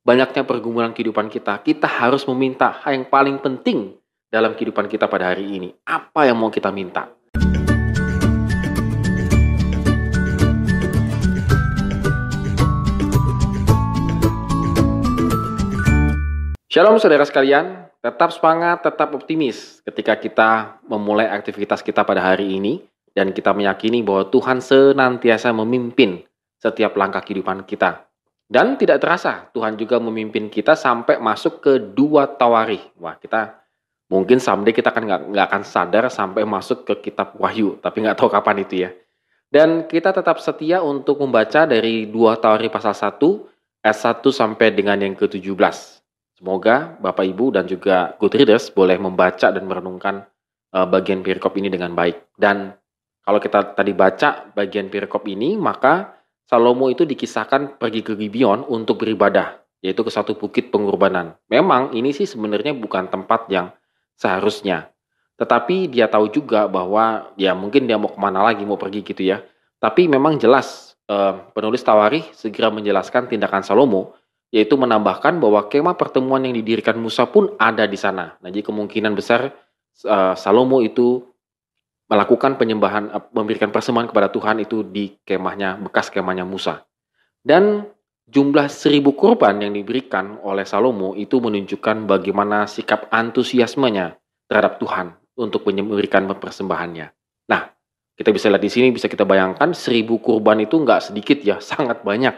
banyaknya pergumulan kehidupan kita, kita harus meminta yang paling penting dalam kehidupan kita pada hari ini. Apa yang mau kita minta? Shalom saudara sekalian, tetap semangat, tetap optimis ketika kita memulai aktivitas kita pada hari ini dan kita meyakini bahwa Tuhan senantiasa memimpin setiap langkah kehidupan kita. Dan tidak terasa, Tuhan juga memimpin kita sampai masuk ke dua tawari. Wah, kita mungkin someday kita kan nggak, nggak akan sadar sampai masuk ke kitab Wahyu, tapi nggak tahu kapan itu ya. Dan kita tetap setia untuk membaca dari dua tawari pasal 1, ayat 1 sampai dengan yang ke-17. Semoga Bapak Ibu dan juga good readers boleh membaca dan merenungkan uh, bagian perikop ini dengan baik. Dan kalau kita tadi baca bagian perikop ini, maka Salomo itu dikisahkan pergi ke Gibeon untuk beribadah, yaitu ke satu bukit pengorbanan. Memang ini sih sebenarnya bukan tempat yang seharusnya. Tetapi dia tahu juga bahwa ya mungkin dia mau ke mana lagi, mau pergi gitu ya. Tapi memang jelas uh, penulis Tawarih segera menjelaskan tindakan Salomo yaitu menambahkan bahwa kemah pertemuan yang didirikan Musa pun ada di sana. Nah, jadi kemungkinan besar uh, Salomo itu melakukan penyembahan, uh, memberikan persembahan kepada Tuhan itu di kemahnya, bekas kemahnya Musa. Dan jumlah seribu kurban yang diberikan oleh Salomo itu menunjukkan bagaimana sikap antusiasmenya terhadap Tuhan untuk memberikan persembahannya. Nah, kita bisa lihat di sini, bisa kita bayangkan seribu kurban itu nggak sedikit ya, sangat banyak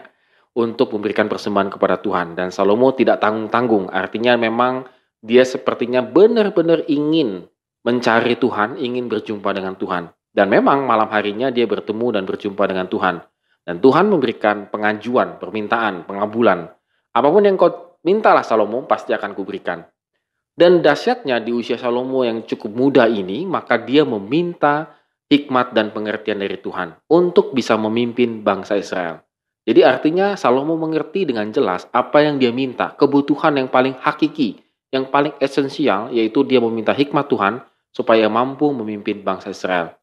untuk memberikan persembahan kepada Tuhan. Dan Salomo tidak tanggung-tanggung, artinya memang dia sepertinya benar-benar ingin mencari Tuhan, ingin berjumpa dengan Tuhan. Dan memang malam harinya dia bertemu dan berjumpa dengan Tuhan. Dan Tuhan memberikan pengajuan, permintaan, pengabulan. Apa pun yang kau mintalah Salomo, pasti akan kuberikan. Dan dahsyatnya di usia Salomo yang cukup muda ini, maka dia meminta hikmat dan pengertian dari Tuhan untuk bisa memimpin bangsa Israel. Jadi artinya Salomo mengerti dengan jelas apa yang dia minta, kebutuhan yang paling hakiki, yang paling esensial, yaitu dia meminta hikmat Tuhan supaya mampu memimpin bangsa Israel.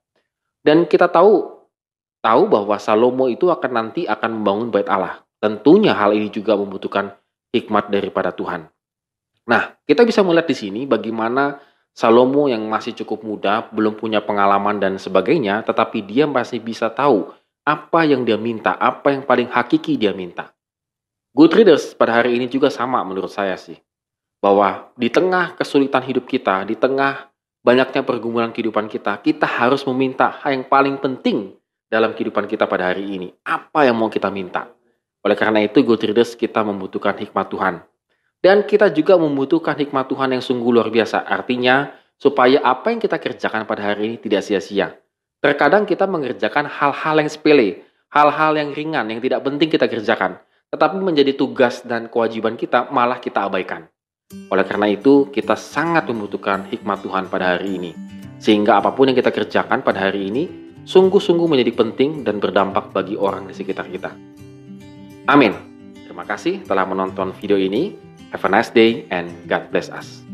Dan kita tahu tahu bahwa Salomo itu akan nanti akan membangun bait Allah. Tentunya hal ini juga membutuhkan hikmat daripada Tuhan. Nah, kita bisa melihat di sini bagaimana Salomo yang masih cukup muda, belum punya pengalaman dan sebagainya, tetapi dia masih bisa tahu apa yang dia minta, apa yang paling hakiki dia minta. Good readers pada hari ini juga sama menurut saya sih. Bahwa di tengah kesulitan hidup kita, di tengah banyaknya pergumulan kehidupan kita, kita harus meminta yang paling penting dalam kehidupan kita pada hari ini. Apa yang mau kita minta? Oleh karena itu, good readers, kita membutuhkan hikmat Tuhan. Dan kita juga membutuhkan hikmat Tuhan yang sungguh luar biasa. Artinya, supaya apa yang kita kerjakan pada hari ini tidak sia-sia Terkadang kita mengerjakan hal-hal yang sepele, hal-hal yang ringan, yang tidak penting kita kerjakan. Tetapi menjadi tugas dan kewajiban kita malah kita abaikan. Oleh karena itu, kita sangat membutuhkan hikmat Tuhan pada hari ini. Sehingga apa pun yang kita kerjakan pada hari ini, sungguh-sungguh menjadi penting dan berdampak bagi orang di sekitar kita. Amin. Terima kasih telah menonton video ini. Have a nice day and God bless us.